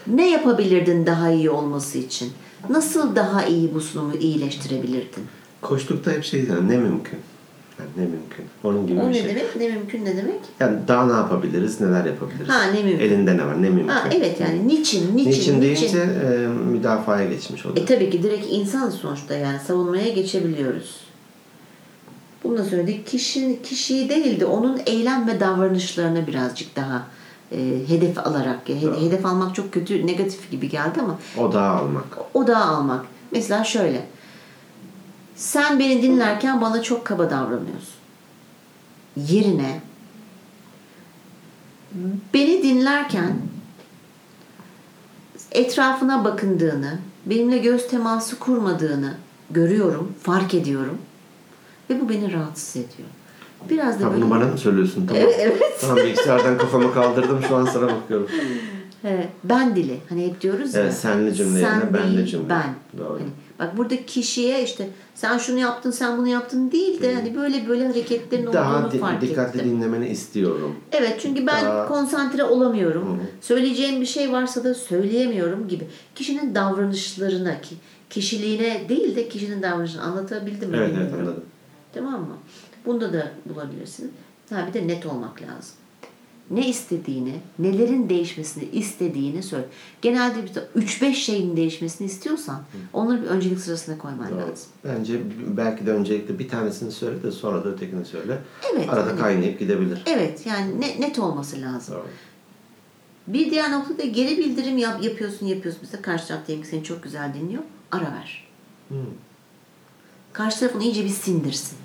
Speaker 1: Ne yapabilirdin daha iyi olması için? Nasıl daha iyi bu sunumu iyileştirebilirdin?
Speaker 2: Koştukta hep şey yani ne mümkün. Yani ne mümkün. Onun gibi
Speaker 1: O
Speaker 2: bir
Speaker 1: ne
Speaker 2: şey.
Speaker 1: demek? Ne mümkün ne demek?
Speaker 2: Yani daha ne yapabiliriz, neler yapabiliriz?
Speaker 1: Ha, ne mümkün.
Speaker 2: Elinde ne var, ne mümkün.
Speaker 1: Ha, evet yani niçin, niçin,
Speaker 2: Niçin,
Speaker 1: niçin?
Speaker 2: deyince e, müdafaya geçmiş oluyor.
Speaker 1: E tabii ki direkt insan sonuçta yani savunmaya geçebiliyoruz. Bunu da söyledik. Kişi, kişiyi değil de onun eylem ve davranışlarına birazcık daha e, hedef alarak. ya, he-
Speaker 2: Doğru.
Speaker 1: hedef almak çok kötü, negatif gibi geldi ama
Speaker 2: Odağı almak.
Speaker 1: odağa almak. Mesela şöyle. Sen beni dinlerken bana çok kaba davranıyorsun. Yerine beni dinlerken etrafına bakındığını, benimle göz teması kurmadığını görüyorum, fark ediyorum. Ve bu beni rahatsız ediyor. Biraz da
Speaker 2: Ha,
Speaker 1: böyle...
Speaker 2: bunu bana mı söylüyorsun? Tamam.
Speaker 1: Evet.
Speaker 2: Tamam bilgisayardan kafamı kaldırdım şu an sana bakıyorum.
Speaker 1: Evet, ben dili. Hani hep diyoruz ya.
Speaker 2: Evet, senli cümle yerine benli cümle.
Speaker 1: Ben.
Speaker 2: Doğru.
Speaker 1: Hani bak burada kişiye işte sen şunu yaptın, sen bunu yaptın değil de hani böyle böyle hareketlerin
Speaker 2: Daha
Speaker 1: olduğunu fark
Speaker 2: dikkatli
Speaker 1: ettim.
Speaker 2: dinlemeni istiyorum.
Speaker 1: Evet çünkü ben
Speaker 2: Daha-
Speaker 1: konsantre olamıyorum. Söyleyeceğim bir şey varsa da söyleyemiyorum gibi. Kişinin davranışlarına ki kişiliğine değil de kişinin davranışını anlatabildim mi?
Speaker 2: Evet evet anladım.
Speaker 1: Tamam mı? Bunda da bulabilirsin. Ha bir de net olmak lazım. Ne istediğini, nelerin değişmesini istediğini söyle. Genelde bir 3-5 şeyin değişmesini istiyorsan onları bir öncelik sırasına koyman
Speaker 2: Doğru.
Speaker 1: lazım.
Speaker 2: Bence belki de öncelikle bir tanesini söyle de sonra da ötekini söyle.
Speaker 1: Evet,
Speaker 2: Arada
Speaker 1: hani-
Speaker 2: kaynayıp gidebilir.
Speaker 1: Evet yani ne- net olması lazım.
Speaker 2: Doğru.
Speaker 1: Bir diğer noktada geri bildirim yap, yapıyorsun yapıyorsun. Mesela karşı taraf diyelim seni çok güzel dinliyor. Ara ver.
Speaker 2: Hmm.
Speaker 1: Karşı tarafını iyice bir sindirsin.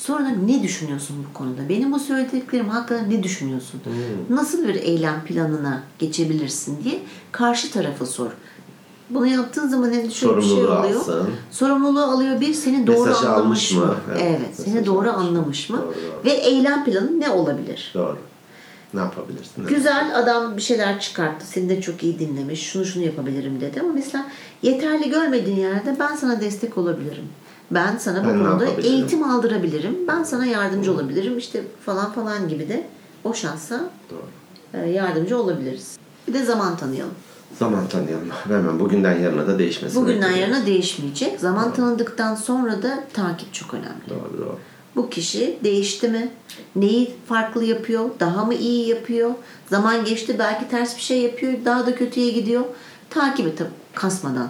Speaker 1: Sonra ne düşünüyorsun bu konuda? Benim bu söylediklerim hakkında ne düşünüyorsun?
Speaker 2: Hmm.
Speaker 1: Nasıl bir eylem planına geçebilirsin diye karşı tarafa sor. Bunu yaptığın zaman ne şöyle bir şey oluyor.
Speaker 2: alsın.
Speaker 1: Sorumluluğu alıyor bir seni doğru
Speaker 2: Mesajı
Speaker 1: anlamış mı?
Speaker 2: mı?
Speaker 1: Evet,
Speaker 2: Evet,
Speaker 1: seni doğru
Speaker 2: almış mı?
Speaker 1: anlamış mı?
Speaker 2: Doğru, doğru.
Speaker 1: Ve eylem planı ne olabilir?
Speaker 2: Doğru. Ne yapabilirsin?
Speaker 1: Güzel adam bir şeyler çıkarttı. Seni de çok iyi dinlemiş. Şunu şunu yapabilirim dedi. Ama mesela yeterli görmediğin yerde ben sana destek olabilirim. Ben sana bu konuda eğitim aldırabilirim. Ben sana yardımcı olabilirim. İşte falan falan gibi de o şansa
Speaker 2: Doğru.
Speaker 1: e, yardımcı olabiliriz. Bir de zaman tanıyalım.
Speaker 2: Zaman tanıyalım. Hemen bugünden yarına da değişmesi.
Speaker 1: Bugünden
Speaker 2: bekliyorum.
Speaker 1: yarına değişmeyecek. Zaman tanıdıktan sonra da takip çok önemli.
Speaker 2: Doğru doğru.
Speaker 1: Bu kişi değişti mi? Neyi farklı yapıyor? Daha mı iyi yapıyor? Zaman geçti belki ters bir şey yapıyor. Daha da kötüye gidiyor. Takip et tabii kasmadan.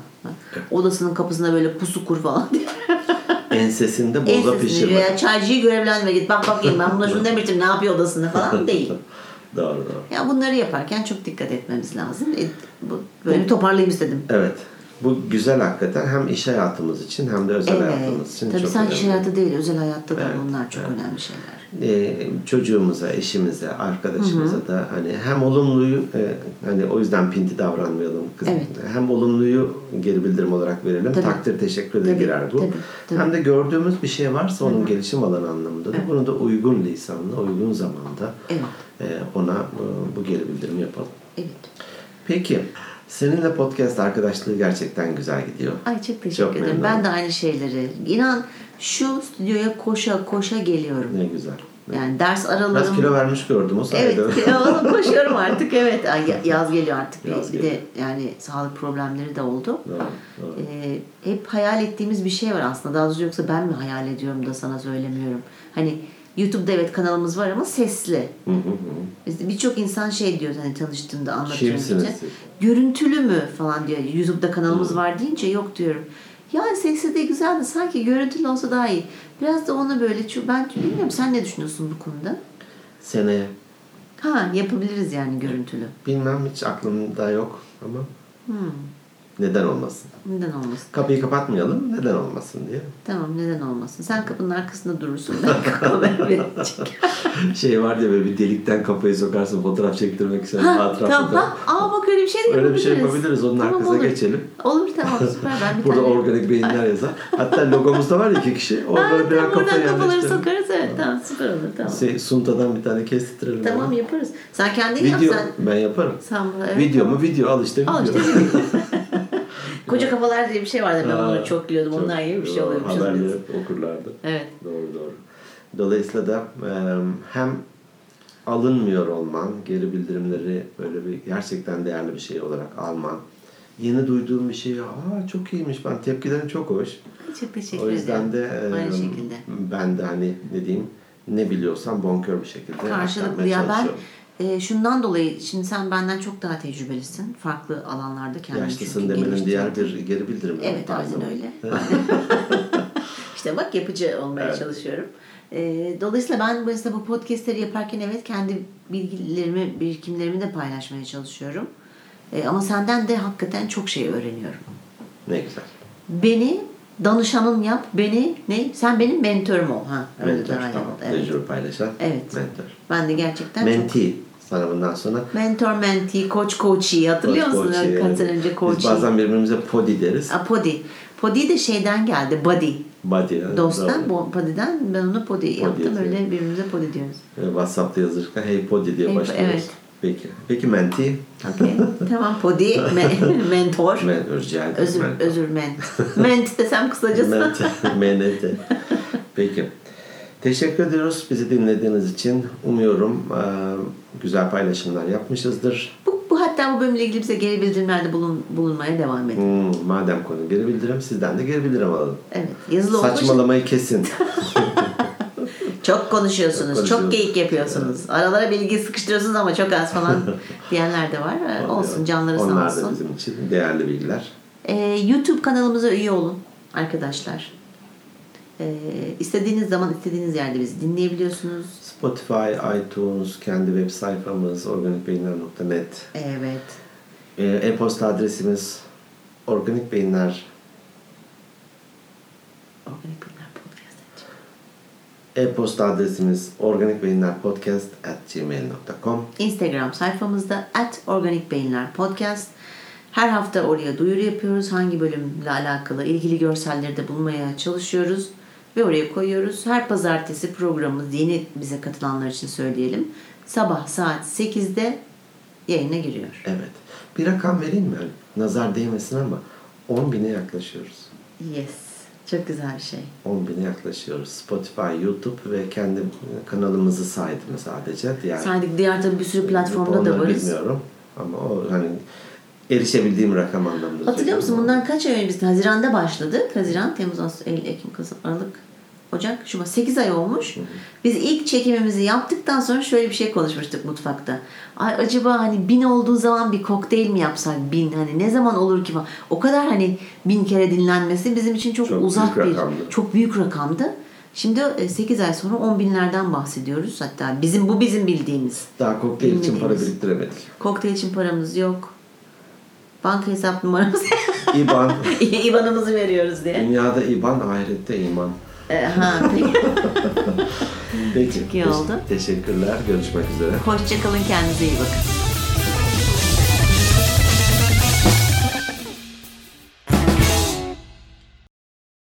Speaker 1: Odasının kapısında böyle pusu kur falan diye.
Speaker 2: Ensesinde boza
Speaker 1: Ensesini
Speaker 2: pişirme.
Speaker 1: veya çaycıyı görevlendirme git bak bakayım ben buna şunu demiştim ne yapıyor odasında falan değil.
Speaker 2: doğru doğru.
Speaker 1: Ya bunları yaparken çok dikkat etmemiz lazım. E, bu, böyle toparlayayım istedim.
Speaker 2: Evet. Bu güzel hakikaten hem iş hayatımız için hem de özel hayatımız için
Speaker 1: Tabii
Speaker 2: çok
Speaker 1: sadece iş
Speaker 2: önemli.
Speaker 1: hayatı değil özel hayatta da
Speaker 2: Evet,
Speaker 1: bunlar çok önemli şeyler.
Speaker 2: Ee, çocuğumuza, eşimize, arkadaşımıza da hani hem olumluyu e, hani o yüzden pinti davranmayalım. Kız-
Speaker 1: Evet.
Speaker 2: Hem olumluyu geri bildirim olarak verelim.
Speaker 1: Tabii.
Speaker 2: Takdir teşekkür de girer bu.
Speaker 1: tabii, tabii.
Speaker 2: Hem de gördüğümüz bir şey varsa onun gelişim alanı anlamında da bunu da uygun lisanla, uygun zamanda
Speaker 1: Evet.
Speaker 2: e, ona e, bu geri bildirimi yapalım.
Speaker 1: Evet.
Speaker 2: Peki seninle podcast arkadaşlığı gerçekten güzel gidiyor.
Speaker 1: Ay çok teşekkür
Speaker 2: Çok
Speaker 1: ederim. Ben de aynı şeyleri. İnan şu stüdyoya koşa koşa geliyorum.
Speaker 2: Ne güzel.
Speaker 1: Yani ders
Speaker 2: Biraz
Speaker 1: aralarım.
Speaker 2: kilo vermiş gördüm o sayede.
Speaker 1: Evet, koşuyorum artık. Evet, Ay, ya- yaz geliyor artık.
Speaker 2: Yaz
Speaker 1: bir
Speaker 2: geliyor.
Speaker 1: de yani sağlık problemleri de oldu.
Speaker 2: Doğru, doğru.
Speaker 1: Ee, hep hayal ettiğimiz bir şey var aslında. Daha doğrusu yoksa ben mi hayal ediyorum da sana söylemiyorum. Hani YouTube'da evet kanalımız var ama sesli. Biz- Birçok insan şey diyor hani
Speaker 2: Kimsiniz
Speaker 1: işte.
Speaker 2: siz?
Speaker 1: Görüntülü mü falan diyor. YouTube'da kanalımız var deyince yok diyorum. Yani sesi de güzel de sanki görüntülü olsa daha iyi. Biraz da onu böyle çünkü ben bilmiyorum sen ne düşünüyorsun bu konuda?
Speaker 2: Seneye
Speaker 1: Ha yapabiliriz yani görüntülü.
Speaker 2: bilmem hiç aklımda yok ama
Speaker 1: Hmm,
Speaker 2: neden olmasın.
Speaker 1: neden olmasın?
Speaker 2: Kapıyı kapatmayalım neden olmasın diye.
Speaker 1: Tamam neden olmasın? Sen kapının arkasında durursun. Ben kamera verecek.
Speaker 2: Şey var diye böyle bir delikten kafayı sokarsın fotoğraf çektirmek için.
Speaker 1: Ha, tamam. Ha, aa bak öyle bir şey de
Speaker 2: Öyle bir şey
Speaker 1: yapabiliriz.
Speaker 2: Onun
Speaker 1: Tamam,
Speaker 2: arkasına
Speaker 1: olur.
Speaker 2: geçelim.
Speaker 1: Olur tamam süper. Ben bir
Speaker 2: Burada
Speaker 1: tane...
Speaker 2: organik beyinler yazar. Hatta logomuzda var ya iki kişi.
Speaker 1: Ha,
Speaker 2: Orada birer
Speaker 1: tamam,
Speaker 2: kafa
Speaker 1: buradan kafaları
Speaker 2: yerleştirelim.
Speaker 1: sokarız evet tamam süper olur tamam.
Speaker 2: Şey, Sunta'dan bir tane kestirtirelim.
Speaker 1: Tamam
Speaker 2: hemen.
Speaker 1: yaparız. Sen kendin yap
Speaker 2: Video
Speaker 1: sen.
Speaker 2: ben yaparım.
Speaker 1: Sen evet.
Speaker 2: Video mu video al işte video.
Speaker 1: Al işte video. Koca kafalar diye bir şey vardı ben onları çok gülüyordum.
Speaker 2: çok
Speaker 1: Onlar gibi bir şey oluyormuş.
Speaker 2: Haberleri okurlardı.
Speaker 1: Evet.
Speaker 2: Doğru doğru. Dolayısıyla da e, hem alınmıyor olman, geri bildirimleri böyle bir gerçekten değerli bir şey olarak alman, yeni duyduğum bir şeyi aa çok iyiymiş ben tepkilerim çok hoş.
Speaker 1: Çok teşekkür
Speaker 2: o yüzden
Speaker 1: ederim.
Speaker 2: de e,
Speaker 1: Aynı şekilde.
Speaker 2: ben de hani ne diyeyim ne biliyorsam bonkör bir şekilde
Speaker 1: Karşılıklı. Ya ben. E, şundan dolayı şimdi sen benden çok daha tecrübelisin. Farklı alanlarda kendini
Speaker 2: Yaşlısın demenin diğer bir geri bildirim.
Speaker 1: Evet aynen öyle. işte bak yapıcı olmaya
Speaker 2: Evet.
Speaker 1: çalışıyorum. Ee, dolayısıyla ben mesela bu podcastleri yaparken evet kendi bilgilerimi, birikimlerimi de paylaşmaya çalışıyorum. Ee, ama senden de hakikaten çok şey öğreniyorum.
Speaker 2: Ne güzel.
Speaker 1: Beni danışanın yap, beni ne? Sen benim mentörüm ol. Ha,
Speaker 2: Mentor tamam.
Speaker 1: Evet.
Speaker 2: Tecrübe paylaşan
Speaker 1: Evet.
Speaker 2: mentor.
Speaker 1: Ben de gerçekten çok...
Speaker 2: Sana bundan sonra.
Speaker 1: Mentor, mentee, coach, coachee. Hatırlıyor
Speaker 2: Coach,
Speaker 1: musun?
Speaker 2: coachee,
Speaker 1: Kaç sene önce
Speaker 2: Biz
Speaker 1: coachee.
Speaker 2: bazen birbirimize podi deriz.
Speaker 1: A, podi. Podi de şeyden geldi. Body.
Speaker 2: Body. yani.
Speaker 1: Dosttan,
Speaker 2: Doğru.
Speaker 1: bu Podi'den ben onu Podi yaptım.
Speaker 2: diyor.
Speaker 1: Öyle birbirimize Podi diyoruz.
Speaker 2: Ee, WhatsApp'ta yazırken hey podi diye
Speaker 1: Hey,
Speaker 2: başlıyoruz.
Speaker 1: evet.
Speaker 2: Peki. Peki menti?
Speaker 1: Okay. tamam Podi, me- mentor.
Speaker 2: Men, rica ederim.
Speaker 1: Özür,
Speaker 2: Men-
Speaker 1: özür ment. ment desem kısacası.
Speaker 2: Mente. Menete. Peki. Teşekkür ediyoruz bizi dinlediğiniz için. Umuyorum e, güzel paylaşımlar yapmışızdır.
Speaker 1: bu, bu hatta bu bölümle ilgili bize geri bildirimlerde bulun, bulunmaya devam edin.
Speaker 2: Hmm, madem konu geri bildirim, sizden de geri bildirim alalım.
Speaker 1: Evet. Yazılı
Speaker 2: Saçmalamayı kesin.
Speaker 1: çok konuşuyorsunuz,
Speaker 2: Çok
Speaker 1: çok, geyik yapıyorsunuz. Aralara bilgi sıkıştırıyorsunuz ama çok az falan diyenler de var. Olsun canları sağ
Speaker 2: Onlar
Speaker 1: olsun.
Speaker 2: da bizim için değerli bilgiler.
Speaker 1: Ee, YouTube kanalımıza üye olun arkadaşlar. Ee, istediğiniz zaman istediğiniz yerde bizi dinleyebiliyorsunuz.
Speaker 2: Spotify, iTunes, kendi web sayfamız organikbeyinler.net
Speaker 1: Evet.
Speaker 2: e, e-posta adresimiz organikbeyinler
Speaker 1: Organik Podcast.
Speaker 2: e-posta adresimiz organikbeyinlerpodcast at gmail.com
Speaker 1: Instagram sayfamızda at Organik Beyinler Podcast. Her hafta oraya duyuru yapıyoruz. Hangi bölümle alakalı ilgili görselleri de bulmaya çalışıyoruz. Ve oraya koyuyoruz. Her pazartesi programımız yeni bize katılanlar için söyleyelim. Sabah saat 8'de yayına giriyor.
Speaker 2: Evet. Bir rakam vereyim mi? Nazar değmesin ama 10 bine yaklaşıyoruz.
Speaker 1: Yes. Çok güzel bir şey.
Speaker 2: 10 bine yaklaşıyoruz. Spotify, YouTube ve kendi kanalımızı saydım sadece. Diğer
Speaker 1: Saydık diğer tabii bir sürü platformda da varız.
Speaker 2: bilmiyorum. Ama o hani erişebildiğim rakam anlamında.
Speaker 1: Hatırlıyor musun? Bundan kaç ay önce biz Haziran'da başladık. Haziran, Temmuz, Ağustos, Eylül, Ekim, Kasım, Aralık, Ocak, Şubat. 8 ay olmuş. Biz ilk çekimimizi yaptıktan sonra şöyle bir şey konuşmuştuk mutfakta. Ay acaba hani bin olduğu zaman bir kokteyl mi yapsak bin hani ne zaman olur ki. O kadar hani bin kere dinlenmesi bizim için çok,
Speaker 2: Çok
Speaker 1: uzak bir
Speaker 2: rakamdı.
Speaker 1: çok büyük rakamdı. Şimdi 8 ay sonra 10 binlerden bahsediyoruz. Hatta bizim bu bizim bildiğimiz.
Speaker 2: Daha kokteyl için para biriktiremedik.
Speaker 1: Kokteyl için paramız yok. Banka hesap numaramız
Speaker 2: İban,
Speaker 1: İban'ımızı veriyoruz diye.
Speaker 2: dünyada İban, ahirette iman.
Speaker 1: Ee, ha, peki.
Speaker 2: Peki.
Speaker 1: Çok iyi oldu.
Speaker 2: Teşekkürler. Görüşmek üzere.
Speaker 1: Hoşçakalın kendinize iyi bakın.